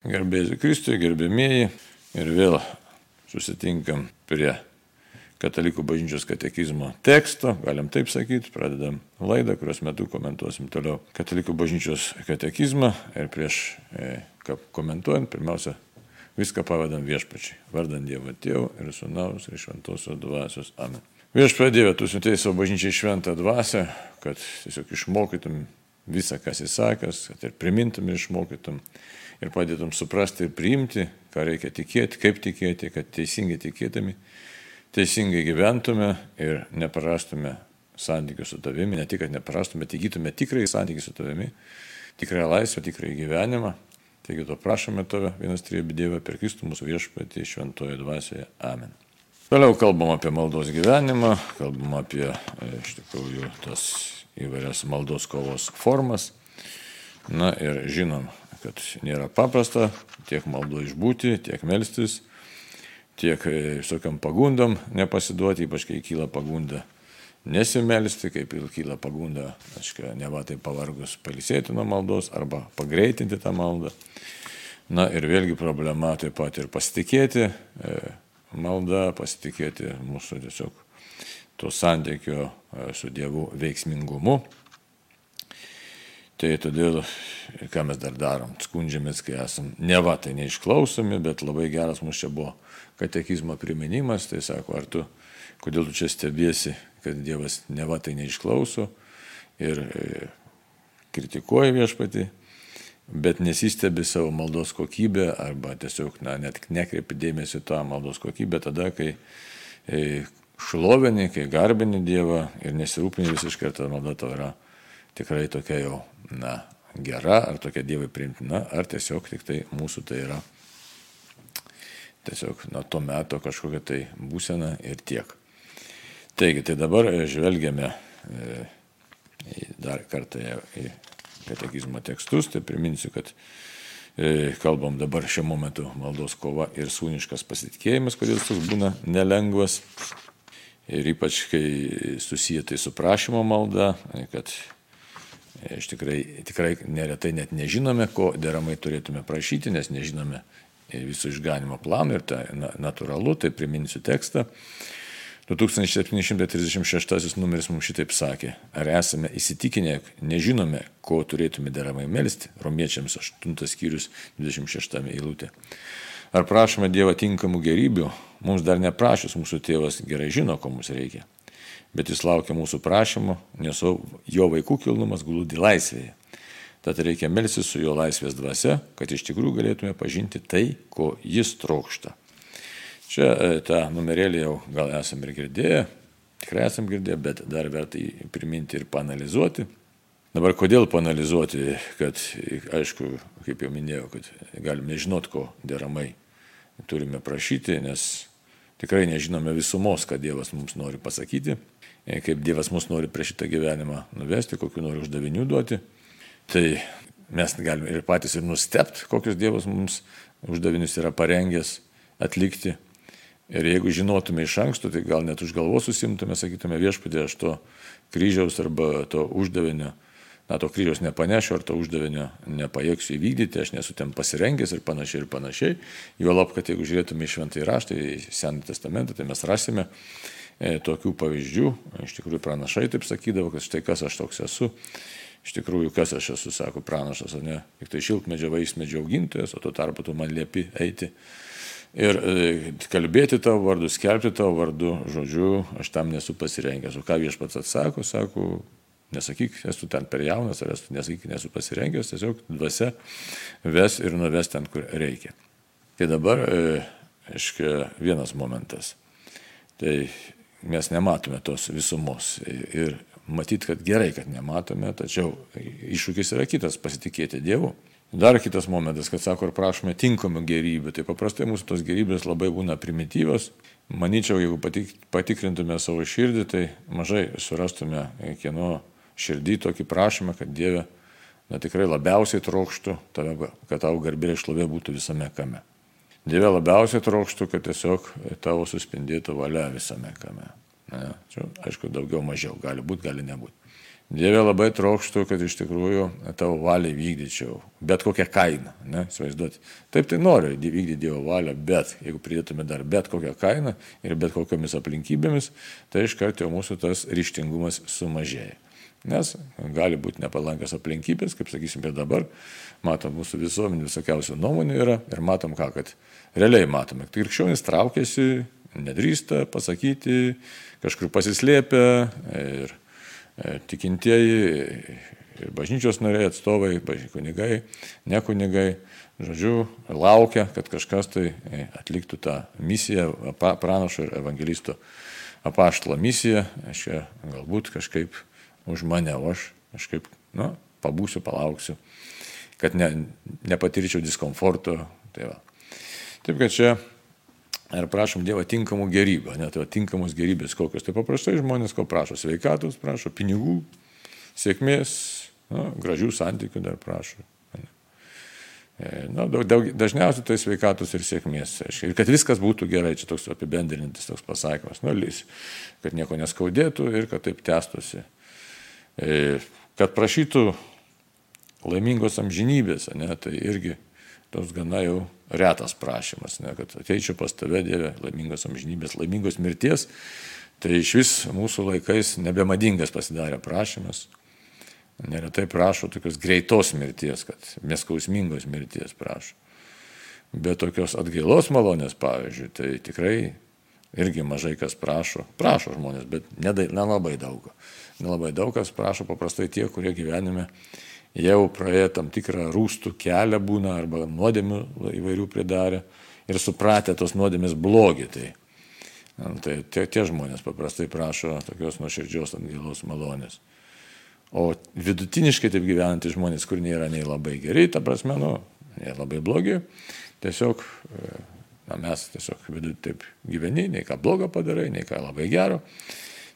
Gerbėjai Kristui, gerbėmieji ir vėl susitinkam prie Katalikų bažnyčios katekizmo teksto, galim taip sakyti, pradedam laidą, kurios metu komentuosim toliau Katalikų bažnyčios katekizmą ir prieš e, komentuojant, pirmiausia, viską pavadam viešpačiai, vardant Dievo Tėvų ir Sūnaus ir Šventosios dvasios. Amen. Viešpatie Dieve, tu siuntėjai savo bažnyčiai šventą dvasę, kad tiesiog išmokytum visą, kas įsakęs, kad ir primintum ir išmokytum ir padėtum suprasti ir priimti, ką reikia tikėti, kaip tikėti, kad teisingai tikėtami, teisingai gyventume ir neprarastume santykių su tavimi, ne tik, kad neprarastume, bet įgytume tikrai santykių su tavimi, tikrąją laisvę, tikrąjį gyvenimą. Taigi to prašome tave, vienas trybė Dievą, per Kristų mūsų viešpatį šventoje dvasioje. Amen. Toliau kalbam apie maldos gyvenimą, kalbam apie e, iš tikrųjų tas įvairias maldos kovos formas. Na ir žinom, kad nėra paprasta tiek maldo išbūti, tiek melstis, tiek e, visokiam pagundam nepasiduoti, ypač kai kyla pagunda nesimelsti, kaip ir kyla pagunda, aiškiai, ne va tai pavargus palisėti nuo maldos arba pagreitinti tą maldą. Na ir vėlgi problema taip pat ir pasitikėti e, malda, pasitikėti mūsų tiesiog to santykio e, su Dievu veiksmingumu. Tai todėl, ką mes dar darom, skundžiamės, kai esam ne va tai neišklausomi, bet labai geras mūsų čia buvo katekizmo priminimas, tai sako, ar tu, kodėl tu čia stebiesi, kad Dievas ne va tai neišklauso ir e, kritikuoja viešpati, bet nesistebi savo maldos kokybę arba tiesiog na, net nekreipi dėmesį tą maldos kokybę tada, kai e, šlovini, kai garbini Dievą ir nesirūpini visiškai, ar ta malda tau yra tikrai tokia jau, na, gera, ar tokia Dievui priimtina, ar tiesiog tik tai mūsų tai yra tiesiog nuo to meto kažkokia tai būsena ir tiek. Taigi, tai dabar žvelgiame e, dar kartą į katekizmo tekstus, tai priminsiu, kad e, kalbam dabar šiuo momentu maldos kova ir sūniškas pasitikėjimas, kuris toks būna nelengvas. Ir ypač, kai susiję tai su prašymo malda, kad Iš tikrai, tikrai neretai net nežinome, ko deramai turėtume prašyti, nes nežinome visų išganimo planų ir tai natūralu, tai priminsiu tekstą. 2736 numeris mums šitaip sakė, ar esame įsitikinę, nežinome, ko turėtume deramai melstį, romiečiams 8 skyrius 26 eilutė. Ar prašome Dievą tinkamų gerybių, mums dar neprašys, mūsų tėvas gerai žino, ko mums reikia bet jis laukia mūsų prašymų, nes jo vaikų kilnumas glūdi laisvėje. Tad reikia melsis su jo laisvės dvasia, kad iš tikrųjų galėtume pažinti tai, ko jis trokšta. Čia e, tą numerėlį jau gal esame ir girdėję, tikrai esame girdėję, bet dar verta jį priminti ir panalizuoti. Dabar kodėl panalizuoti, kad, aišku, kaip jau minėjau, kad galime nežinot, ko deramai turime prašyti, nes tikrai nežinome visumos, ką Dievas mums nori pasakyti. E, kaip Dievas mus nori prie šitą gyvenimą nuvesti, kokiu nori uždavinių duoti. Tai mes galime ir patys ir nustepti, kokius Dievas mums uždavinius yra parengęs atlikti. Ir jeigu žinotume iš anksto, tai gal net už galvos susimtume, sakytume viešpatė, aš to kryžiaus arba to uždavinio, na, to kryžiaus nepanešiu, ar to uždavinio nepajėgsiu įvykdyti, aš nesu ten pasirengęs ir panašiai ir panašiai. Juolab, kad jeigu žiūrėtume į Šventąjį raštą, į Senąjį testamentą, tai mes rasime E, tokių pavyzdžių. Iš tikrųjų, pranašai taip sakydavo, kad štai kas aš toks esu. Iš tikrųjų, kas aš esu, sako pranašas, o ne tik tai šiltmedžio vaismedžio augintojas, o tuo tarpu tu man liepi eiti. Ir e, kalbėti tavo vardu, skelbti tavo vardu, žodžiu, aš tam nesu pasirengęs. O ką viešpats atsako, sako, nesakyk, esu ten per jaunas, ar esu, nesakyk, nesu pasirengęs, tiesiog dvasia ves ir nuves ten, kur reikia. Tai dabar, e, aiškiai, vienas momentas. Tai mes nematome tos visumos. Ir matyt, kad gerai, kad nematome, tačiau iššūkis yra kitas - pasitikėti Dievu. Dar kitas momentas, kad sako, ar prašome tinkamų gerybių. Tai paprastai mūsų tos gerybės labai būna primityvios. Manyčiau, jeigu patik, patikrintume savo širdį, tai mažai surastume kieno širdį tokį prašymą, kad Dieve na, tikrai labiausiai trokštų, tave, kad tau garbė ir šlovė būtų visame kame. Dieve labiausiai trokštų, kad tiesiog tavo suspindėtų valia visame kame. Ne, čia, aišku, daugiau mažiau, gali būti, gali nebūti. Dieve labai trokštų, kad iš tikrųjų tavo valią vykdyčiau, bet kokią kainą, ne, įsivaizduoti. Taip tai noriu vykdyti Dievo valią, bet jeigu pridėtume dar bet kokią kainą ir bet kokiamis aplinkybėmis, tai iš karto mūsų tas ryštingumas sumažėja. Nes gali būti nepalankios aplinkybės, kaip sakysim ir dabar, matom mūsų visuomenį visokiausių nuomonių yra ir matom ką, kad realiai matome, kad krikščionis traukiasi, nedrįsta pasakyti, kažkur pasislėpia ir E, tikintieji ir bažnyčios nariai atstovai, kunigai, ne kunigai, žodžiu, laukia, kad kažkas tai e, atliktų tą misiją, pranašo ir evangelisto apaštalo misiją, aš čia galbūt kažkaip už mane, o aš kažkaip, nu, pabūsiu, palauksiu, kad ne, nepatirčiau diskomforto. Tai va. Taip kad čia Ir prašom Dievą tinkamų gerybių, net tai tinkamos gerybės kokios. Tai paprastai žmonės ko prašo? Sveikatos prašo, pinigų, sėkmės, na, gražių santykių dar prašo. E, na, daug, daug, dažniausiai tai sveikatos ir sėkmės. Ir kad viskas būtų gerai, čia toks apibendrintis toks pasakymas, nu, kad nieko neskaudėtų ir kad taip tęstusi. E, kad prašytų laimingos amžinybės, ne, tai irgi toks gana jau retas prašymas, ne, kad ateičiau pas tave, Dieve, laimingos amžinybės, laimingos mirties. Tai iš vis mūsų laikais nebemadingas pasidarė prašymas. Neretai prašo tokios greitos mirties, kad neskausmingos mirties prašo. Bet tokios atgailos malonės, pavyzdžiui, tai tikrai irgi mažai kas prašo. Prašo žmonės, bet nelabai daug. Nelabai daug kas prašo, paprastai tie, kurie gyvenime jau praėję tam tikrą rūstų kelią būna arba nuodėmių įvairių pridarę ir supratę tos nuodėmės blogį. Tai, tai tie, tie žmonės paprastai prašo tokios nuoširdžios atgailos malonės. O vidutiniškai taip gyvenantys žmonės, kur nėra nei labai geri, ta prasme, nu, nei labai blogi, tiesiog, na, mes tiesiog vidut taip gyveni, nei ką blogo padarai, nei ką labai gero,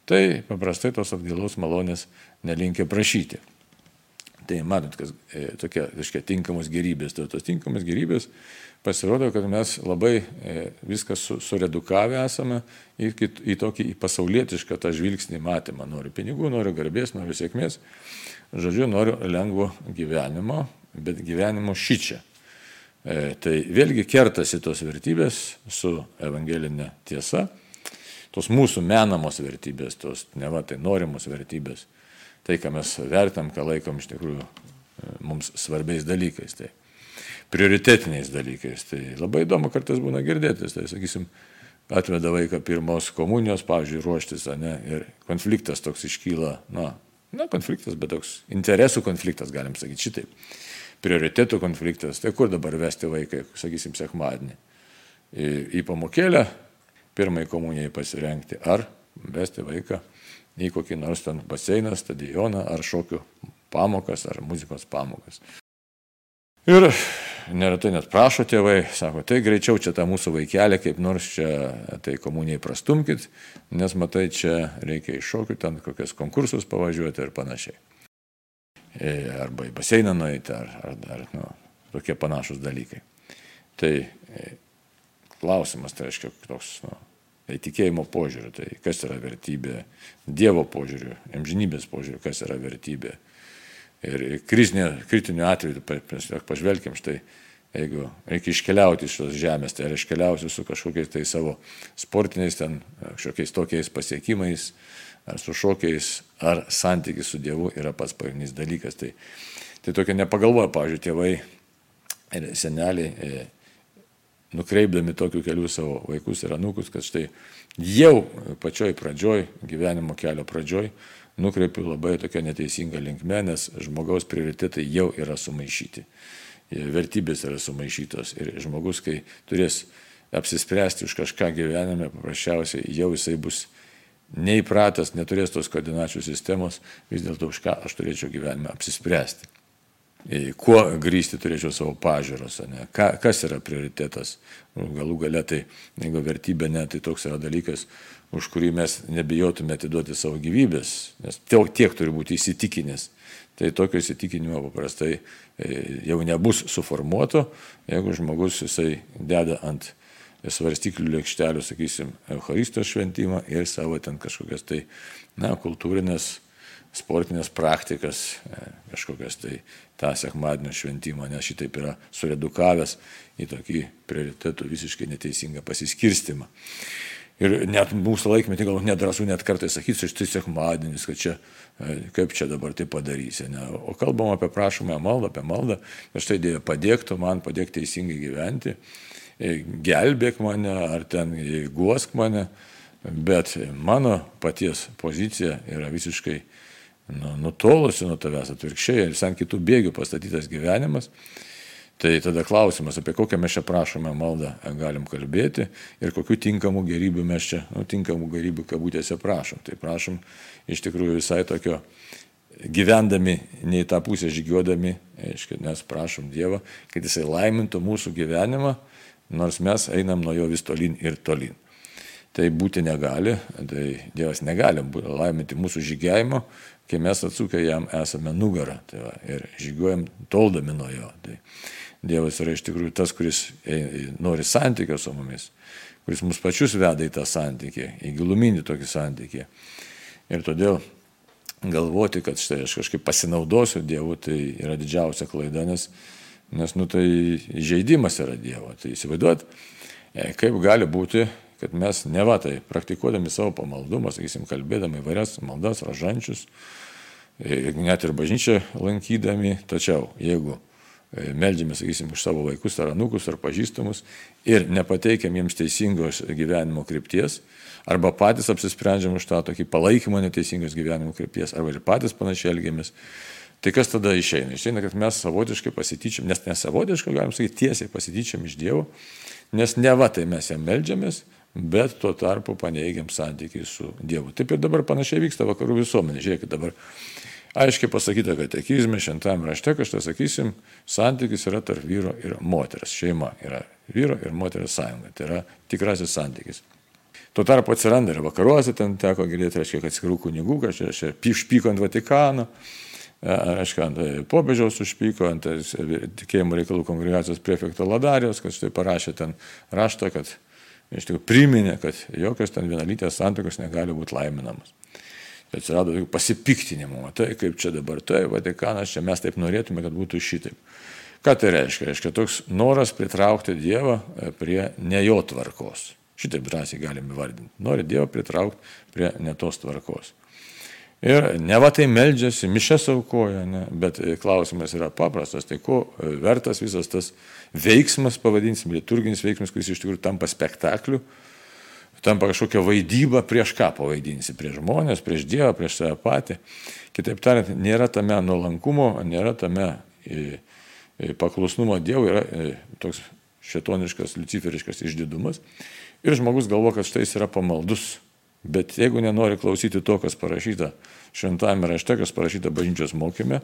tai paprastai tos atgailos malonės nelinkia prašyti. Tai matot, kas e, tokia, reiškia, tinkamos gerybės. Tai tos tinkamos gerybės pasirodo, kad mes labai e, viską su, suredukavę esame į, į tokį į pasaulietišką tą žvilgsnį matymą. Noriu pinigų, noriu garbės, noriu sėkmės. Žodžiu, noriu lengvo gyvenimo, bet gyvenimo šičia. E, tai vėlgi kertasi tos vertybės su evangelinė tiesa, tos mūsų menamos vertybės, tos ne va tai norimos vertybės tai, ką mes vertam, ką laikom iš tikrųjų e, mums svarbiais dalykais. Tai prioritetiniais dalykais. Tai labai įdomu kartais būna girdėtis. Tai, sakysim, atveda vaiką pirmos komunijos, pavyzdžiui, ruoštis, ne, ir konfliktas toks iškyla, na, na, konfliktas, bet toks interesų konfliktas, galim sakyti šitaip. Prioritetų konfliktas, tai kur dabar vesti vaiką, sakysim, sekmadienį. Į, į pamokėlę, pirmai komunijai pasirengti, ar vesti vaiką į kokį nors ten baseiną, stadioną ar šokių pamokas ar muzikos pamokas. Ir neretai net prašo tėvai, sako, tai greičiau čia tą mūsų vaikelį kaip nors čia tai komunijai prastumkit, nes matai, čia reikia iš šokių ten kokius konkursus pavažiuoti ir panašiai. Arba į baseiną nueiti, ar, ar, ar nu, tokie panašus dalykai. Tai e, klausimas, tai reiškia, toks, nu, Tai tikėjimo požiūriu, tai kas yra vertybė, Dievo požiūriu, amžinybės požiūriu, kas yra vertybė. Ir krizinė, kritiniu atveju, pažvelgiam štai, jeigu reikia iškeliauti iš šios žemės, tai ar iškeliausiu su kažkokiais tai savo sportiniais, ten kažkokiais tokiais pasiekimais, ar su šokiais, ar santykis su Dievu yra pats pagrindinis dalykas. Tai, tai tokia nepagalvoja, pavyzdžiui, tėvai ir seneliai e, nukreipdami tokiu keliu savo vaikus ir anūkus, kad štai jau pačioj pradžioj, gyvenimo kelio pradžioj, nukreipiu labai tokia neteisinga linkme, nes žmogaus prioritetai jau yra sumaišyti. Vertybės yra sumaišytos ir žmogus, kai turės apsispręsti už kažką gyvenime, paprasčiausiai jau jisai bus neįpratęs, neturės tos koordinačių sistemos, vis dėlto už ką aš turėčiau gyvenime apsispręsti kuo grįsti turėčiau savo pažiūros, ne? Ka, kas yra prioritetas. Nu, galų gale tai, jeigu vertybė ne, tai toks yra dalykas, už kurį mes nebijotume atiduoti savo gyvybės, nes tiek turi būti įsitikinęs. Tai tokio įsitikinimo paprastai e, jau nebus suformuoto, jeigu žmogus jisai deda ant svarstyklių lėkštelių, sakysim, Eucharistos šventimą ir savo ten kažkokias tai, na, kultūrinės sportinės praktikas, e, kažkokias tai tą sekmadienio šventimą, nes šitaip yra suredukavęs į tokį prioritetų visiškai neteisingą pasiskirstimą. Ir net mūsų laikmetį gal nedrasų net kartais sakyti, štai sekmadienis, kad čia, e, kaip čia dabar tai padarysi. Ne? O kalbam apie prašomąją maldą, apie maldą, kad štai Dieve padėktų man, padėk teisingai gyventi, e, gelbėk mane ar ten guosk mane, bet mano paties pozicija yra visiškai nu, nutolusi nuo tavęs atvirkščiai ir ant kitų bėgių pastatytas gyvenimas. Tai tada klausimas, apie kokią mes čia prašome maldą galim kalbėti ir kokiu tinkamų gerybių mes čia, nu, tinkamų gerybių kabutėse prašom. Tai prašom iš tikrųjų visai tokio gyvendami, ne į tą pusę žygiuodami, aiškiai, nes prašom Dievą, kad Jisai laimintų mūsų gyvenimą, nors mes einam nuo jo vis tolin ir tolin. Tai būti negali, tai Dievas negali laiminti mūsų žygiavimo, kai mes atsukę jam esame nugarą tai va, ir žygiuojam toldami nuo jo. Tai Dievas yra iš tikrųjų tas, kuris nori santykio su mumis, kuris mus pačius veda į tą santykį, į giluminį tokį santykį. Ir todėl galvoti, kad štai aš kažkaip pasinaudosiu Dievu, tai yra didžiausia klaida, nes, nes nu, tai žaidimas yra Dievo. Tai įsivaizduot, e, kaip gali būti, kad mes nevatai, praktikuodami savo pamaldumą, sakysim, kalbėdami įvairias maldas, ražančius, e, net ir bažnyčią lankydami, tačiau jeigu e, meldžiame, sakysim, už savo vaikus ar anukus ar pažįstamus ir nepateikiam jiems teisingos gyvenimo krypties, arba patys apsisprendžiam už tą tokį palaikymą neteisingos gyvenimo krypties, arba ir patys panašiai elgiamės, tai kas tada išeina? Išeina, kad mes savotiškai pasityčiam, nes nesavotiškai, galim sakyti, tiesiai pasityčiam iš Dievo, nes ne va tai mes jam meldžiamės, bet tuo tarpu paneigiam santykiai su Dievu. Taip ir dabar panašiai vyksta vakarų visuomenė. Žiūrėkit dabar. Aiškiai pasakyta, kad tekizme šventam rašte, kažtai sakysim, santykis yra tarp vyro ir moters. Šeima yra vyro ir moters sąjunga. Tai yra tikrasis santykis. Tuo tarpu atsiranda ir vakaruose, ten teko girdėti, reiškia, kad atskirų kunigų, kažkaip čia pyšpyko ant Vatikano, aiškiai, ant popiežiaus užpyko, ant tikėjimo reikalų kongregacijos prefekto Ladarijos, kad štai parašė ten raštą, kad iš tikrųjų priminė, kad jokios ten vienalytės santokos negali būti laiminamas. Atsirado pasipiktinimo, tai kaip čia dabar, tai Vatikanas, čia mes taip norėtume, kad būtų šitaip. Ką tai reiškia? Reiškia toks noras pritraukti Dievą e, prie ne jo tvarkos. Šitaip drąsiai galime vardinti. Nori Dievą pritraukti prie netos tvarkos. Ir ne va tai meldžiasi, mišes aukoja, ne, bet klausimas yra paprastas, tai ko vertas visas tas veiksmas, pavadinsim, liturginis veiksmas, kuris iš tikrųjų tampa spektakliu, tampa kažkokia vaidyba, prieš ką pavaidinsi, prieš žmonės, prieš Dievą, prieš save patį. Kitaip tariant, nėra tame nuolankumo, nėra tame paklusnumo Dievui, yra toks šetoniškas, luciferiškas išdidumas. Ir žmogus galvo, kad štai jis yra pamaldus Bet jeigu nenori klausyti to, kas parašyta šventame rašte, kas parašyta bažnyčios mokyme,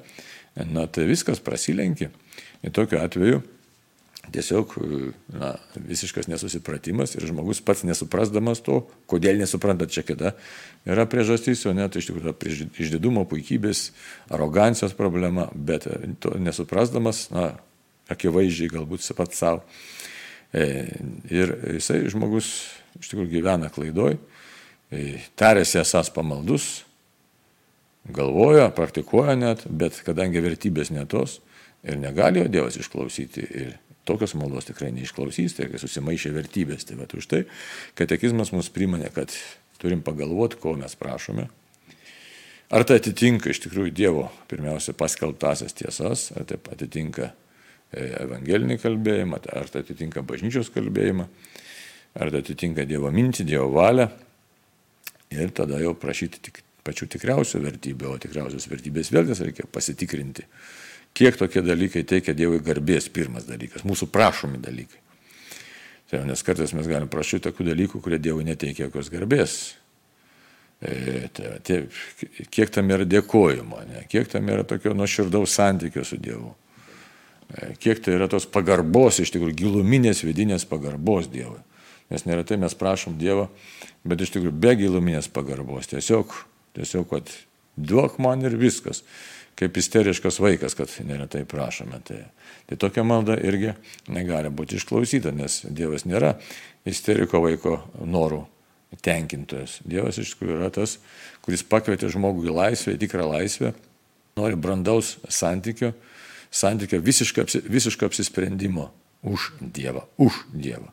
na tai viskas prasilenkia. Ir tokiu atveju tiesiog na, visiškas nesusipratimas ir žmogus pats nesuprasdamas to, kodėl nesupranta čia kita, yra priežastys, o net iš tikrųjų išdidumo, puikybės, arogancijos problema, bet to nesuprasdamas, na, akivaizdžiai galbūt pats savo. E, ir jisai žmogus iš tikrųjų gyvena klaidoj tarėsi esas pamaldus, galvoja, praktikuoja net, bet kadangi vertybės netos ir negali jo Dievas išklausyti ir tokios maldos tikrai neišklausys, tai susimaišė vertybės. Tai va už tai katekizmas mus priminė, kad turim pagalvoti, ko mes prašome. Ar tai atitinka iš tikrųjų Dievo pirmiausia paskelbtasias tiesas, ar tai atitinka e, evangelinį kalbėjimą, ar tai atitinka bažnyčios kalbėjimą, ar tai atitinka Dievo mintį, Dievo valią ir tada jau prašyti tik pačių tikriausių vertybių, o tikriausios vertybės vėlgi reikia pasitikrinti, kiek tokie dalykai teikia Dievui garbės, pirmas dalykas, mūsų prašomi dalykai. Tai, nes kartais mes galim prašyti tokių dalykų, kurie Dievui neteikia jokios garbės. E, tai, tai, kiek tam yra dėkojimo, ne? kiek tam yra tokio nuoširdaus santykio su Dievu. E, kiek tai yra tos pagarbos, iš tikrųjų giluminės vidinės pagarbos Dievui. Nes neretai mes prašom Dievo, bet iš tikrųjų be giluminės pagarbos. Tiesiog, tiesiog, kad duok man ir viskas. Kaip isteriškas vaikas, kad neretai prašome. Tai, tai tokia malda irgi negali būti išklausyta, nes Dievas nėra isteriko vaiko norų tenkintojas. Dievas iš tikrųjų yra tas, kuris pakvietė žmogų į laisvę, į tikrą laisvę, nori brandaus santykio, santykio visiško, visiško apsisprendimo už Dievą, už Dievą.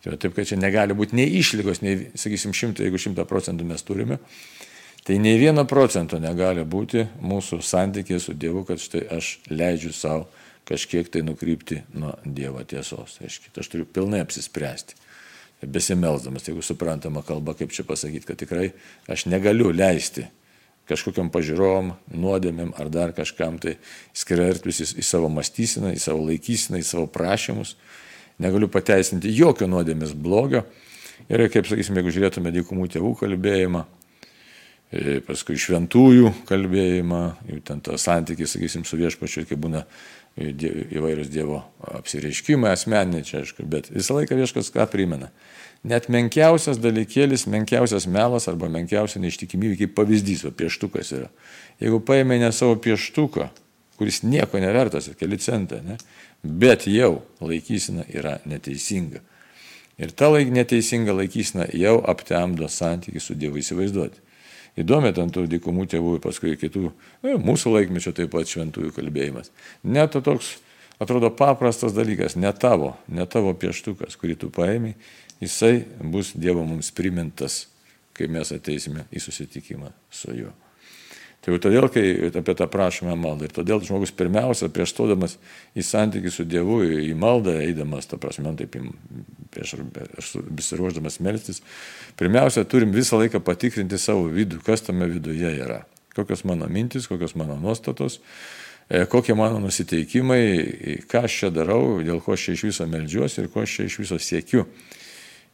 Tai taip, kad čia negali būti nei išlygos, nei, sakysim, šimta, jeigu šimta procentų mes turime, tai nei vieno procento negali būti mūsų santykiai su Dievu, kad štai aš leidžiu savo kažkiek tai nukrypti nuo Dievo tiesos. Aiškiai, aš turiu pilnai apsispręsti. Besimelsdamas, jeigu suprantama kalba, kaip čia pasakyti, kad tikrai aš negaliu leisti kažkokiam pažiūrom, nuodėmėm ar dar kažkam tai skirtis į, į savo mąstyseną, į savo laikyseną, į savo prašymus negaliu pateisinti jokio nuodėmės blogio. Ir kaip sakysime, jeigu žiūrėtume dykumų tėvų kalbėjimą, paskui šventųjų kalbėjimą, jų ten tą santykį, sakysim, su viešpačiu, kai būna įvairius Dievo apsireiškimai, asmeniniai čia, aišku, bet visą laiką vieškas ką primena. Net menkiausias dalykėlis, menkiausias melas arba menkiausia neištikimybė, kaip pavyzdys, o pieštukas yra. Jeigu paėmė ne savo pieštuką, kuris nieko nevertas, keli centai, ne, bet jau laikysena yra neteisinga. Ir ta laik, neteisinga laikysena jau aptemdo santykių su Dievu įsivaizduoti. Įdomi ten tų dykumų tėvų ir paskui kitų, nu, mūsų laikmečio taip pat šventųjų kalbėjimas. Net toks, atrodo, paprastas dalykas, ne tavo, ne tavo pieštukas, kurį tu paėmė, jisai bus Dievo mums primintas, kai mes ateisime į susitikimą su juo. Tai jau todėl, kai apie tą prašymą maldą, ir todėl žmogus pirmiausia, prieš stodamas į santykių su Dievu, į maldą, eidamas, ta prasme, taip, prieš besiruoždamas melstis, pirmiausia, turim visą laiką patikrinti savo vidų, kas tame viduje yra. Kokios mano mintis, kokios mano nuostatos, e, kokie mano nusiteikimai, ką aš čia darau, dėl ko aš čia iš viso melžiuosi ir ko aš čia iš viso siekiu.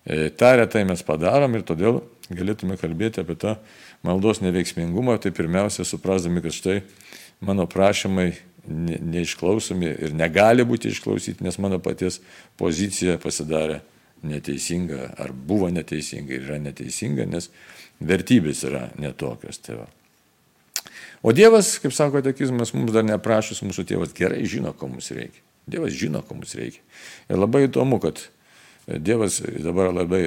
E, Ta retai mes padarom ir todėl galėtume kalbėti apie tą maldos neveiksmingumą, tai pirmiausia suprasdami, kad štai mano prašymai neišklausomi ir negali būti išklausyti, nes mano paties pozicija pasidarė neteisinga ar buvo neteisinga ir yra neteisinga, nes vertybės yra netokios. Tai va. o Dievas, kaip sako tekizmas, mums dar neprašus, mūsų tėvas gerai žino, ko mums reikia. Dievas žino, ko mums reikia. Ir labai įdomu, kad Dievas dabar labai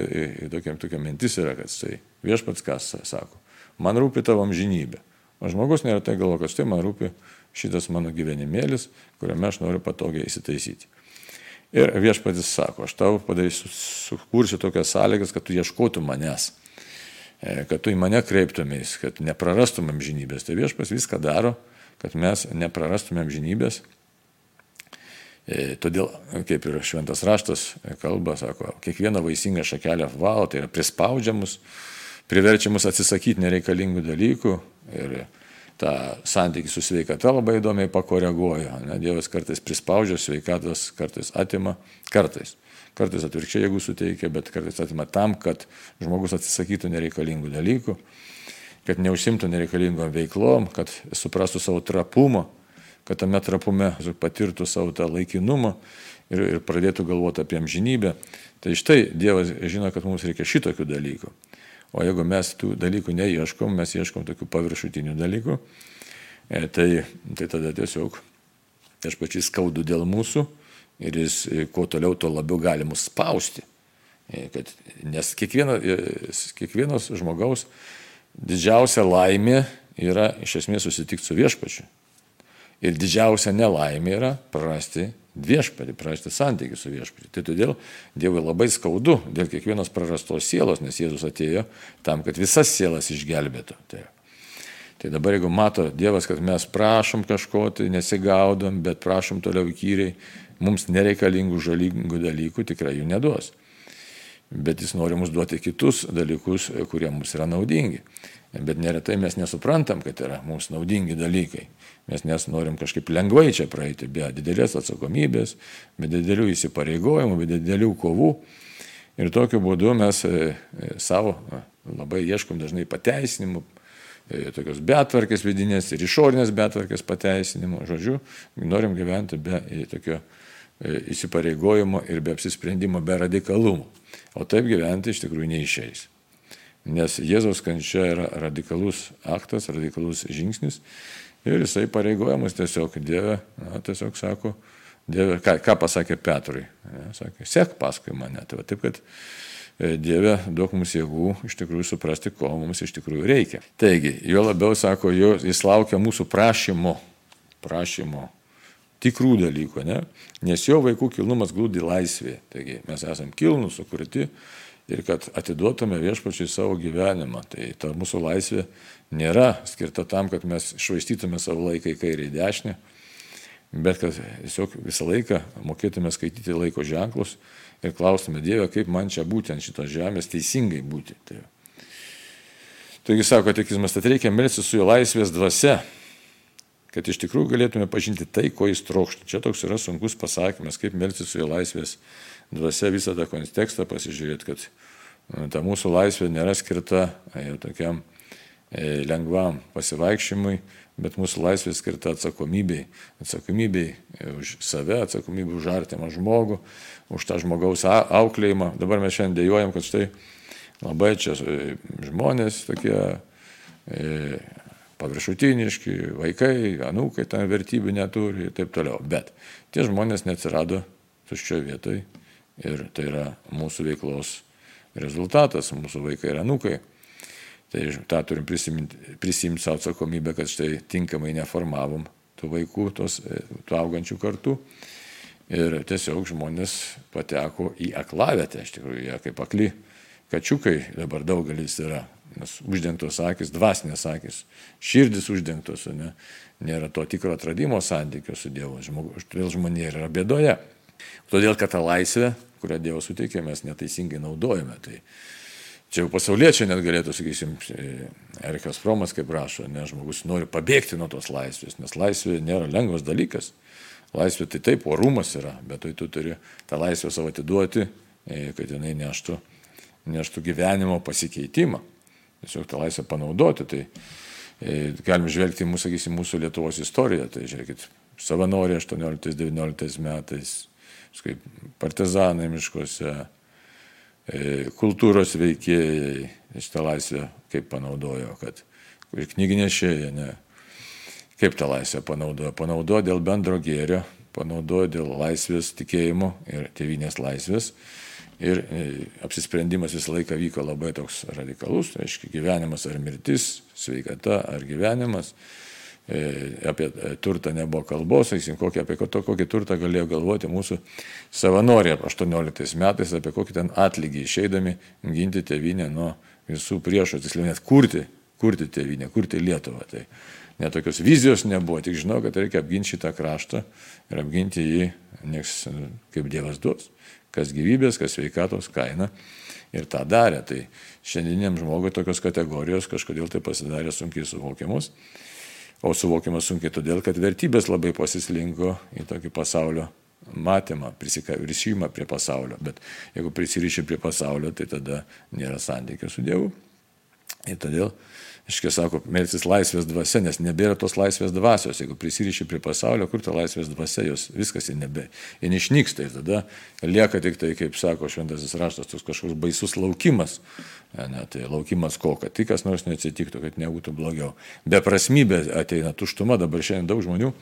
tokia, tokia mintis yra, kad tai viešpats kas sako man rūpi tavo amžinybė. O žmogus neretai galvo, kad štai man rūpi šitas mano gyvenimėlis, kuriame aš noriu patogiai įsitaisyti. Ir viešpatis sako, aš tau padarysiu, sukursiu tokias sąlygas, kad tu ieškotum manęs, e, kad tu į mane kreiptumės, kad neprarastum amžinybės. Tai viešpas viską daro, kad mes neprarastum amžinybės. E, todėl, kaip ir šventas raštas kalba, sako, kiekvieną vaisingą šakelę valo, tai yra prispaudžiamus, priverčia mus atsisakyti nereikalingų dalykų ir tą santykį su sveikata labai įdomiai pakoreguoja. Ne? Dievas kartais prispaudžia sveikatos, kartais atima, kartais. Kartais atvirkščiai, jeigu suteikia, bet kartais atima tam, kad žmogus atsisakytų nereikalingų dalykų, kad neužsimtų nereikalingom veiklom, kad suprastų savo trapumą, kad tame trapume patirtų savo tą laikinumą ir, ir pradėtų galvoti apie amžinybę. Tai štai Dievas žino, kad mums reikia šitokių dalykų. O jeigu mes tų dalykų neieškom, mes ieškom tokių paviršutinių dalykų, e, tai, tai tada tiesiog aš pačiai skaudu dėl mūsų ir jis e, kuo toliau, tuo labiau gali mus spausti. E, kad, nes kiekvieno, kiekvienos žmogaus didžiausia laimė yra iš esmės susitikti su viešpačiu. Ir didžiausia nelaimė yra prarasti viešpatį, prarasti santykių su viešpatį. Tai todėl Dievui labai skaudu dėl kiekvienos prarastos sielos, nes Jėzus atėjo tam, kad visas sielas išgelbėtų. Tai, tai dabar jeigu mato Dievas, kad mes prašom kažko, tai nesigaudom, bet prašom toliau įkyriai, mums nereikalingų žalingų dalykų tikrai jų neduos. Bet jis nori mums duoti kitus dalykus, kurie mums yra naudingi. Bet neretai mes nesuprantam, kad yra mums naudingi dalykai. Mes nes norim kažkaip lengvai čia praeiti, be didelės atsakomybės, be didelių įsipareigojimų, be didelių kovų. Ir tokiu būdu mes e, e, savo labai ieškom dažnai pateisinimų, e, tokios betvarkės vidinės ir išorinės betvarkės pateisinimų. Žodžiu, norim gyventi be tokio įsipareigojimo ir be apsisprendimo, be radikalumo. O taip gyventi iš tikrųjų neišeis. Nes Jėzaus kančia yra radikalus aktas, radikalus žingsnis Ir jisai pareigojamas tiesiog Dieve, na, tiesiog sako, Dieve, ką, ką pasakė Petrui. Ne, sakė, sek paskui mane. Tai va, taip, kad e, Dieve, duok mums jėgų iš tikrųjų suprasti, ko mums iš tikrųjų reikia. Taigi, jo labiau sako, jo, jis laukia mūsų prašymo, prašymo, tikrų dalykų, ne? nes jo vaikų kilnumas glūdi laisvėje. Taigi mes esame kilnus, sukurti ir kad atiduotume viešpačiai savo gyvenimą. Tai ta mūsų laisvė nėra skirta tam, kad mes švaistytume savo laiką į kairę į dešinę, bet kad tiesiog visą laiką mokėtume skaityti laiko ženklus ir klaustume Dievę, kaip man čia būti ant šitos žemės teisingai būti. Tai. Taigi sako tikizmas, kad reikia melsti su jo laisvės dvasia, kad iš tikrųjų galėtume pažinti tai, ko jis trokšta. Čia toks yra sunkus pasakymas, kaip melsti su jo laisvės dvasia visą tą kontekstą pasižiūrėti, kad e, ta mūsų laisvė nėra skirta jau tokiam e, lengvam pasivaikščiimui, bet mūsų laisvė skirta atsakomybei. Atsakomybei e, už save, atsakomybei už artimą žmogų, už tą žmogaus auklėjimą. Dabar mes šiandien dėjojam, kad štai labai čia žmonės tokie paviršutiniški, vaikai, anūkai ten vertybių neturi ir taip toliau. Bet tie žmonės neatsirado tuščioje vietoje ir tai yra mūsų veiklos rezultatas, mūsų vaikai ir anūkai. Tai tą turim prisimti, savo atsakomybę, kad štai tinkamai neformavom tų vaikų, tos, tų augančių kartų. Ir tiesiog žmonės pateko į aklavietę, iš tikrųjų, jie kaip akli kačiukai dabar daugelis yra nes uždengtos akis, dvasinės akis, širdis uždengtos, ne, nėra to tikro atradimo santykio su Dievu, todėl žmonė yra bėdoje. Todėl, kad tą laisvę, kurią Dievas suteikė, mes neteisingai naudojame. Tai čia jau pasauliečiai net galėtų, sakysim, Erikas Fromas, kaip rašo, ne, žmogus nori pabėgti nuo tos laisvės, nes laisvė nėra lengvas dalykas. Laisvė tai taip, orumas yra, bet tai tu turi tą laisvę savo atiduoti, e, kad jinai neštų, neštų gyvenimo pasikeitimą tiesiog tą laisvę panaudoti. Tai e, galim žvelgti mūsų, sakysim, mūsų Lietuvos istoriją. Tai žiūrėkit, savanoriai 18-19 metais, kaip partizanai miškuose, e, kultūros veikėjai šitą laisvę kaip panaudojo, kad ir knyginešėjai, ne, kaip tą laisvę panaudojo. Panaudojo dėl bendro gėrio, panaudojo dėl laisvės tikėjimo ir tėvinės laisvės Ir e, apsisprendimas visą laiką vyko labai toks radikalus, tai aiškiai, gyvenimas ar mirtis, sveikata ar gyvenimas. E, apie e, turtą nebuvo kalbos, sakysim, kokį, apie to, kokį turtą galėjo galvoti mūsų savanoriai 18 metais, apie kokį ten atlygį išeidami ginti tėvynę nuo visų priešų, tiksliau net kurti, kurti tėvynę, kurti Lietuvą. Tai netokios vizijos nebuvo, tik žinau, kad reikia apginti šitą kraštą ir apginti jį, nieks kaip Dievas duos kas gyvybės, kas sveikatos kaina. Ir tą darė. Tai šiandieniam žmogui tokios kategorijos kažkodėl tai pasidarė sunkiai suvokiamus. O suvokiamas sunkiai todėl, kad vertybės labai pasislinko į tokį pasaulio matymą, prisirišimą prie pasaulio. Bet jeigu prisiriši prie pasaulio, tai tada nėra santykio su Dievu. Ir todėl Iškia sako, melsis laisvės dvasia, nes nebėra tos laisvės dvasios. Jeigu prisiriši prie pasaulio, kur ta laisvės dvasia, jos viskas ir nebe. Ir išnyksta. Ir tada lieka tik tai, kaip sako šventasis raštas, toks kažkoks baisus laukimas. Ne, tai laukimas ko, kad tik kas nors neatsitiktų, kad nebūtų blogiau. Beprasmybė ateina tuštuma, dabar šiandien daug žmonių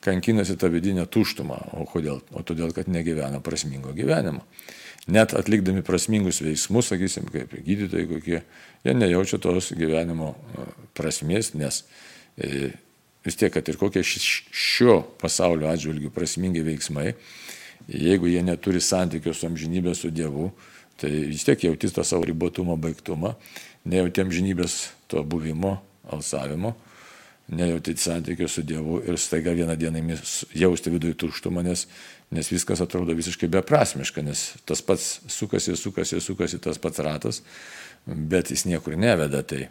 kankinasi tą vidinę tuštumą. O kodėl? O todėl, kad negyvena prasmingo gyvenimo net atlikdami prasmingus veiksmus, sakysim, kaip gydytojai kokie, jie nejaučia tos gyvenimo e, prasmės, nes e, vis tiek, kad ir kokie šio pasaulio atžvilgių prasmingi veiksmai, jeigu jie neturi santykio su amžinybė, su Dievu, tai vis tiek jautis tą savo ribotumą, baigtumą, nejauti amžinybės to buvimo, alsavimo, nejauti santykio su Dievu ir staiga vieną dieną jausti viduje tuštumą, nes nes viskas atrodo visiškai beprasmiška, nes tas pats sukasi, sukasi, sukasi tas pats ratas, bet jis niekur neveda. Tai,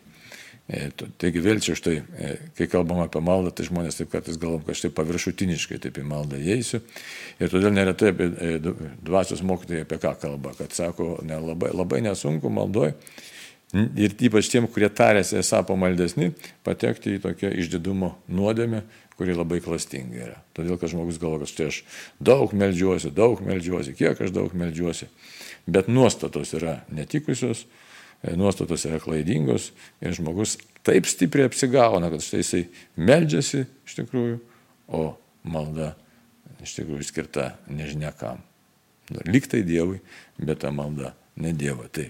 e, taigi vėl čia štai, e, kai kalbam apie maldą, tai žmonės taip kartais galvom, kad štai paviršutiniškai taip į maldą įeisiu. Ir todėl neretai apie e, dvasios mokytojai apie ką kalba, kad sako, ne, labai, labai nesunku maldoj. Ir ypač tiem, kurie tarėsi esą pamaldesni, patekti į tokią išdidumo nuodėmę, kuri labai klastinga yra. Todėl, kad žmogus galvo, kad štai aš daug melžiuosi, daug melžiuosi, kiek aš daug melžiuosi, bet nuostatos yra netikusios, e, nuostatos yra klaidingos ir žmogus taip stipriai apsigauna, kad štai jisai meldžiasi iš tikrųjų, o malda iš tikrųjų skirta nežinia kam. Liktai Dievui, bet ta malda ne Dievą. Tai,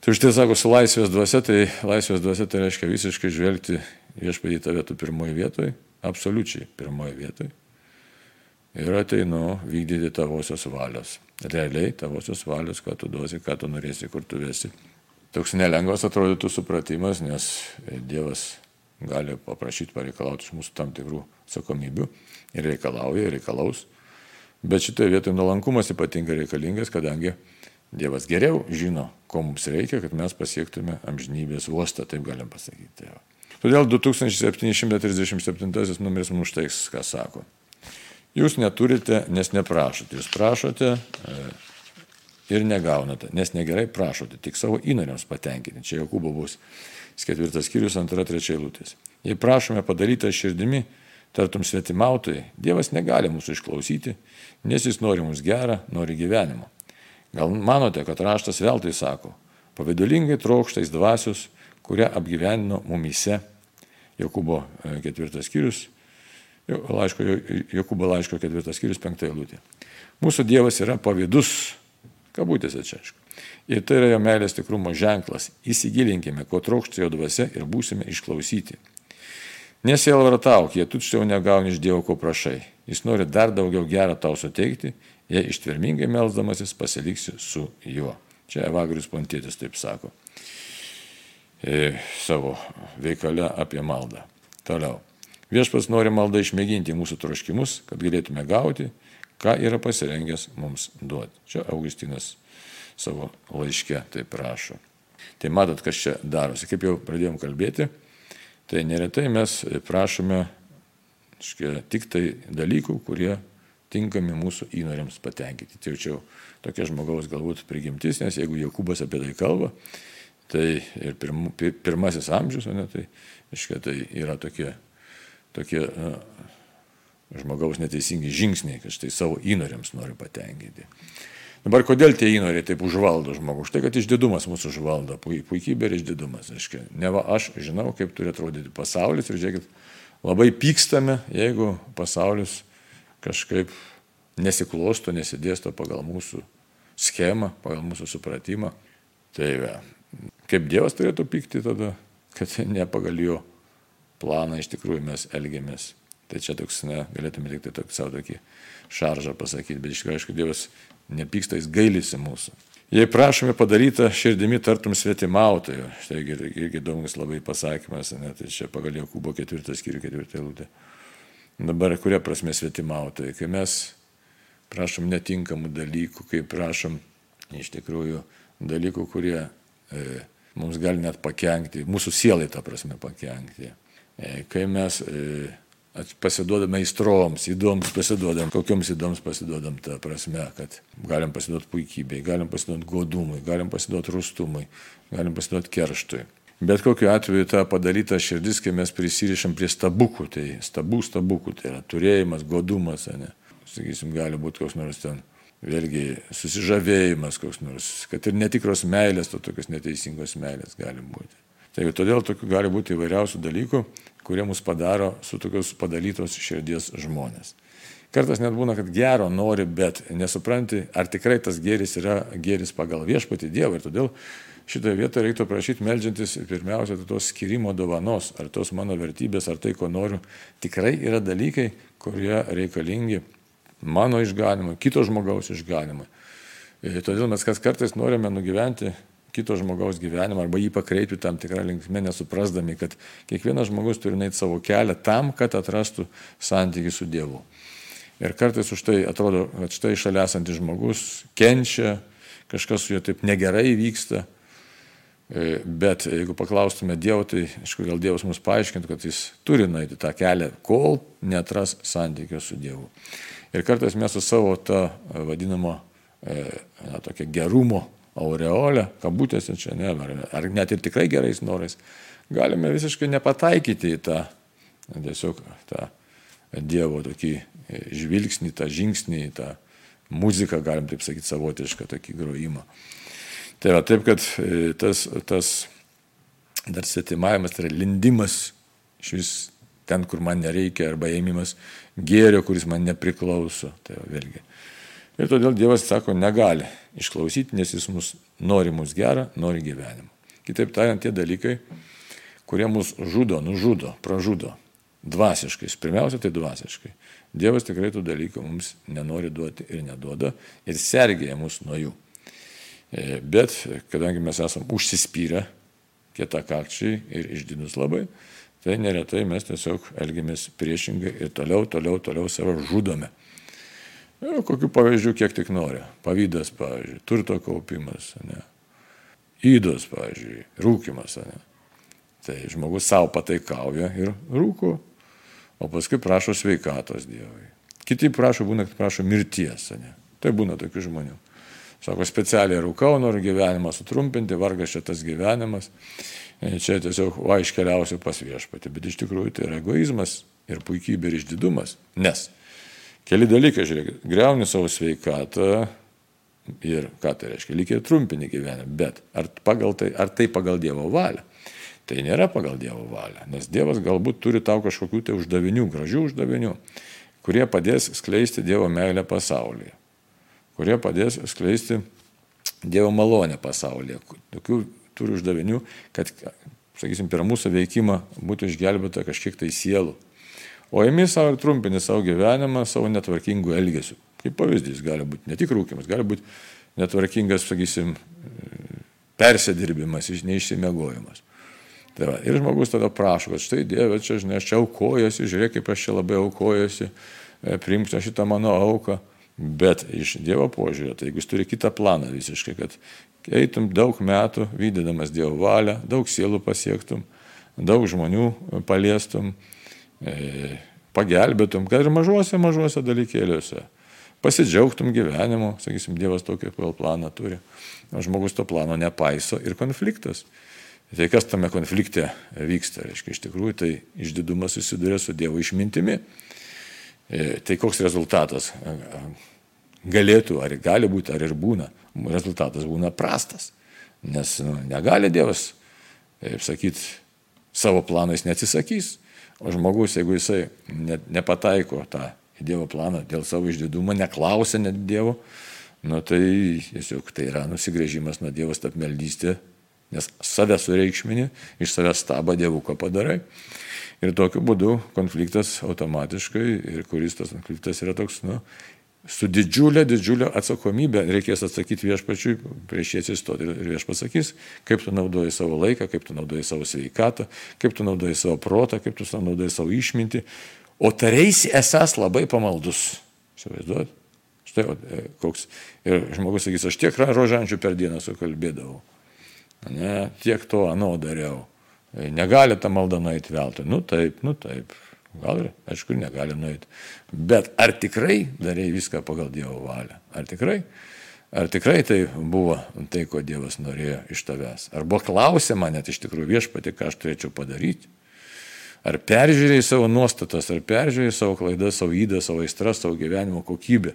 tai už tai sako, su laisvės dvasia, tai laisvės dvasia tai reiškia visiškai žvelgti viešpatį tave tu pirmoji vietoje, absoliučiai pirmoji vietoje. Ir ateinu vykdyti tavosios valios. Realiai tavosios valios, ką tu duosi, ką tu norėsi, kur tu vesi. Toks nelengvas atrodytų supratimas, nes Dievas gali paprašyti, pareikalauti iš mūsų tam tikrų atsakomybių ir reikalauja, ir reikalaus. Bet šitoje vietoje nuolankumas ypatingai reikalingas, kadangi Dievas geriau žino, ko mums reikia, kad mes pasiektume amžinybės uostą, taip galim pasakyti. Tai Todėl 2737 numeris mums štai ką sako. Jūs neturite, nes neprašote. Jūs prašote e, ir negaunate, nes negerai prašote, tik savo įnoriams patenkinti. Čia Jokūbo bus ketvirtas skyrius, antra, trečia eilutės. Jei prašome padarytą širdimi, tartum svetimautojai, Dievas negali mūsų išklausyti, nes jis nori mums gerą, nori gyvenimo. Gal manote, kad raštas veltui sako, pavydulingai trokštais dvasius, kurią apgyvenino mumise Jokūbo e, ketvirtas skyrius, laiško, Jokūbo laiško ketvirtas skyrius, penktą eilutę. Mūsų Dievas yra pavydus, kabutėse čia aišku. Ir tai yra jo meilės tikrumo ženklas. Įsigilinkime, ko trokšta jo dvasia ir būsime išklausyti. Nesielvartauk, jei tu čia jau negauni iš Dievo, ko prašai. Jis nori dar daugiau gerą tau suteikti, jei ištvermingai melzdamasis pasiliksi su juo. Čia Evagrius Pontėtis taip sako savo veikale apie maldą. Toliau. Viešpas nori maldą išmėginti mūsų troškimus, kad galėtume gauti, ką yra pasirengęs mums duoti. Čia Augustinas savo laiške taip prašo. Tai matot, kas čia darosi. Kaip jau pradėjom kalbėti, tai neretai mes prašome škia, tik tai dalykų, kurie tinkami mūsų įnoriams patenkinti. Tai jau čia tokia žmogaus galbūt prigimtis, nes jeigu Jokūbas apie tai kalba, Tai ir pirm, pirmasis amžius, ne, tai, iškia, tai yra tokie, tokie na, žmogaus neteisingi žingsniai, kad štai savo įnoriams nori patenkinti. Dabar kodėl tie įnoriai taip užvaldo žmogų? Štai, kad išdidumas mūsų užvaldo, puikybė ir išdidumas. Aiškia, ne va aš žinau, kaip turi atrodyti pasaulis ir žiūrėkit, labai pykstame, jeigu pasaulis kažkaip nesiklosto, nesidėsto pagal mūsų schemą, pagal mūsų supratimą. Tai va, Kaip Dievas turėtų pykti tada, kad ne pagal jo planą iš tikrųjų mes elgiamės. Tai čia toks, ne, galėtume tik tai tokį savo tokį šaržą pasakyti, bet iš tikrųjų, aišku, Dievas nepyksta, jis gailisi mūsų. Jei prašome padarytą širdimi tartum svetimautojo, štai irgi, irgi įdomus labai pasakymas, ne, tai čia pagal Jokūbo ketvirtą skyrių ketvirtą eilutę. Dabar kuria prasme svetimautojai, kai mes prašom netinkamų dalykų, kai prašom iš tikrųjų dalykų, kurie e, mums gali net pakengti, mūsų sielai tą prasme pakengti. E, kai mes e, pasiduodame įstroms, įdoms pasiduodam, kokioms įdoms pasiduodam tą prasme, kad galim pasiduoti puikybei, galim pasiduoti godumui, galim pasiduoti rustumui, galim pasiduoti kerštui. Bet kokiu atveju ta padaryta širdis, kai mes prisirišam prie stabukų, tai stabų stabukų, tai yra turėjimas, godumas, ne. Sakysim, gali būti koks nors ten vėlgi susižavėjimas koks nors, kad ir netikros meilės, to tokios neteisingos meilės gali būti. Taigi todėl tokių gali būti įvairiausių dalykų, kurie mus padaro su tokios padalytos širdies žmonės. Kartais net būna, kad gero nori, bet nesupranti, ar tikrai tas gėris yra gėris pagal viešpatį Dievą. Ir todėl šitoje vietoje reiktų prašyti melžiantis pirmiausia tos skirimo dovanos, ar tos mano vertybės, ar tai, ko noriu, tikrai yra dalykai, kurie reikalingi mano išganimui, kito žmogaus išganimui. Ir todėl mes kas kartais norime nugyventi kito žmogaus gyvenimą arba jį pakreipti tam tikrą linkmę, nesuprasdami, kad kiekvienas žmogus turi eiti savo kelią tam, kad atrastų santykių su Dievu. Ir kartais už tai atrodo, kad štai šalia esantis žmogus kenčia, kažkas su juo taip negerai vyksta. E, bet jeigu paklaustume Dievo, tai aišku, gal Dievas mums paaiškintų, kad jis turi nueiti tą kelią, kol netras santykių su Dievu. Ir kartais mes su savo tą e, vadinamo, e, na, tokia gerumo aureolę, kabutėse čia, ne, ar, ar net ir tikrai gerais norais, galime visiškai nepataikyti į tą, tiesiog tą Dievo tokį e, žvilgsnį, tą žingsnį, tą muziką, galim taip sakyti, savotišką tokį grojimą. Tai va, taip, kad tas, tas dar setimavimas, tai yra lindimas iš vis ten, kur man nereikia, arba ėmimas gėrio, kuris man nepriklauso. Tai vėlgi. Ir todėl Dievas sako, negali išklausyti, nes jis mus nori mus gerą, nori gyvenimą. Kitaip tariant, tie dalykai, kurie mus žudo, nužudo, pražudo. Dvasiškai, pirmiausia, tai dvasiškai. Dievas tikrai tų dalykų mums nenori duoti ir neduoda ir sergėja mus nuo jų. E, bet kadangi mes esame užsispyrę, kietakakčiai ir išdidus labai, tai neretai mes tiesiog elgiamės priešingai ir toliau, toliau, toliau save žudome. Ir kokių pavyzdžių kiek tik nori. Pavydas, pavyzdžiui, turto kaupimas, ne. Įdos, pavyzdžiui, rūkimas, ne. Tai žmogus savo pataikauja ir rūko, o paskui prašo sveikatos Dievui. Kiti prašo, būna, kad prašo mirties, ne. Tai būna tokių žmonių. Sako, specialiai rūkau, noriu gyvenimą sutrumpinti, vargas šitas gyvenimas. E, čia tiesiog va iškeliausiu pas viešpatį. Bet iš tikrųjų tai yra egoizmas ir puikybė ir išdidumas. Nes keli dalykai, žiūrėk, greuni savo sveikatą ir ką tai reiškia, lyg ir trumpinį gyvenimą. Bet ar, tai, ar tai pagal Dievo valią? Tai nėra pagal Dievo valią, nes Dievas galbūt turi tau kažkokių tai uždavinių, gražių uždavinių, kurie padės skleisti Dievo meilę pasaulyje kurie padės skleisti Dievo malonę pasaulyje. Tokių turi uždavinių, kad, sakysim, per mūsų veikimą būtų išgelbėta kažkiek tai sielų. O imi savo ir trumpini savo gyvenimą savo netvarkingų elgesių. Kaip pavyzdys gali būti ne tik rūkimas, gali būti netvarkingas, sakysim, persėdirbimas, neišsimiegojimas. Tai va, ir žmogus tada prašo, kad štai Dieve, čia, žinai, aš čia aukojuosi, žiūrėk, kaip aš čia labai aukojuosi, e, priimk šitą mano auką. Bet iš Dievo požiūrio, tai jeigu jis turi kitą planą visiškai, kad eitum daug metų vykdydamas Dievo valią, daug sielų pasiektum, daug žmonių paliestum, e, pagelbėtum, kad ir mažuose, mažuose dalykėliuose. Pasidžiaugtum gyvenimu, sakysim, Dievas tokį planą turi. Žmogus to plano nepaiso ir konfliktas. Tai kas tame konflikte vyksta, reiškia, iš tikrųjų tai išdidumas susiduria su Dievo išmintimi. E, tai koks rezultatas galėtų, ar gali būti, ar ir būna, rezultatas būna prastas. Nes nu, negali Dievas, kaip sakyti, savo planais neatsisakys, o žmogus, jeigu jisai ne, nepataiko tą Dievo planą dėl savo išdidumo, neklausia net Dievo, nu, tai tiesiog tai yra nusigrėžimas nuo Dievo stapmeldystė, nes save sureikšmini, iš savęs stabą Dievuką padarai. Ir tokiu būdu konfliktas automatiškai, ir kuris tas konfliktas yra toks, nu, su didžiulė, didžiulė atsakomybė reikės atsakyti viešpačiui, prieš jį atsistoti ir viešpats sakys, kaip tu naudoji savo laiką, kaip tu naudoji savo sveikatą, kaip tu naudoji savo protą, kaip tu naudoji savo išmintį, o tareisi esas labai pamaldus. Įsivaizduot? Štai e, koks. Ir žmogus sakys, aš tiek rožančių per dieną sukalbėdavau. Ne, tiek to anu dariau. E, negali ta malda nueiti veltui. Nu taip, nu taip. Gal ir, aišku, negali nueiti. Bet ar tikrai darai viską pagal Dievo valią? Ar tikrai? Ar tikrai tai buvo tai, ko Dievas norėjo iš tavęs? Ar buvo klausima net iš tikrųjų viešpati, ką aš turėčiau padaryti? Ar peržiūrėjai savo nuostatas, ar peržiūrėjai savo klaidas, savo įdą, savo aistras, savo gyvenimo kokybę.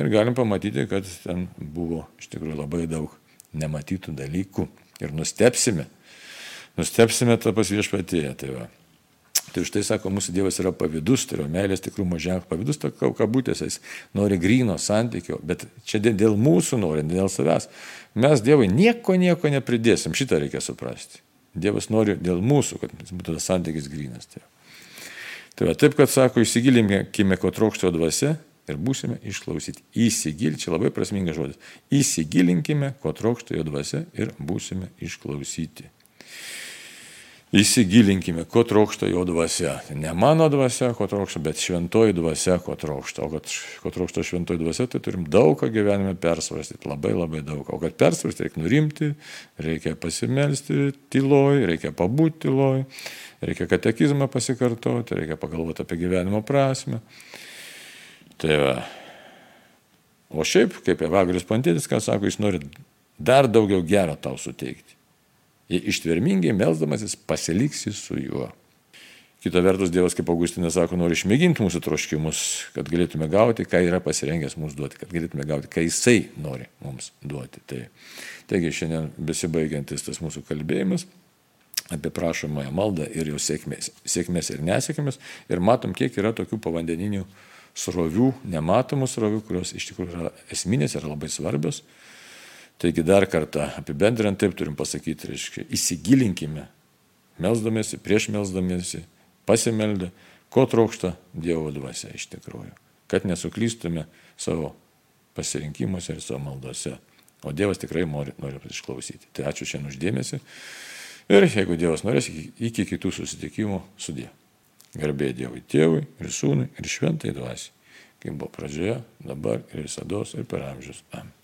Ir galim pamatyti, kad ten buvo iš tikrųjų labai daug nematytų dalykų. Ir nustepsime, nustepsime tą pas viešpatėje. Tai va. Tai štai sako, mūsų Dievas yra pavydus, tai yra meilės tikrumo ženklas, pavydus to kabutėse, jis nori grino santykio, bet čia dėl mūsų nori, dėl savęs. Mes Dievui nieko, nieko nepridėsim, šitą reikia suprasti. Dievas nori dėl mūsų, kad būtų tas santykis grinas. Tai, tai va, taip, kad sako, įsigilinkime, ko trokšto dvasia ir būsime išklausyti. Įsigil, čia labai prasmingas žodis. Įsigilinkime, ko trokšto jo dvasia ir būsime išklausyti. Įsigilinkime, ko trokšta jo dvasia. Ne mano dvasia, ko trokšta, bet šventoji dvasia, ko trokšta. O kad ko trokšta šventoji dvasia, tai turim daug ką gyvenime persvarstyti, labai labai daug. O kad persvarstyti, reikia nurimti, reikia pasimelsti tyloj, reikia pabūti tyloj, reikia katekizmą pasikartoti, reikia pagalvoti apie gyvenimo prasme. Tai va. O šiaip, kaip Evagrius Pantėtis, ką sako, jis nori dar daugiau gero tau suteikti jei ištvermingai melzdamasis pasiliksi su juo. Kita vertus, Dievas, kaip Augustinas sako, nori išmėginti mūsų troškimus, kad galėtume gauti, ką yra pasirengęs mums duoti, kad galėtume gauti, ką Jisai nori mums duoti. Tai, taigi šiandien besibaigiantis tas mūsų kalbėjimas apie prašomąją maldą ir jo sėkmės, sėkmės ir nesėkmės. Ir matom, kiek yra tokių povandeninių srovių, nematomų srovių, kurios iš tikrųjų yra esminės ir labai svarbios Taigi dar kartą apibendrinant taip turim pasakyti, reiškia, įsigilinkime, melzdamėsi, prieš melzdamėsi, pasimeldę, ko trokšta Dievo dvasia iš tikrųjų, kad nesuklystume savo pasirinkimuose ir savo maldose. O Dievas tikrai nori, nori išklausyti. Tai ačiū šiandien uždėmesi. Ir jeigu Dievas norės, iki kitų susitikimų sudė. Garbė Dievui Tėvui ir Sūnui ir Šventai Dvasiai, kaip buvo pradžioje, dabar ir visada ir per amžius. Amen.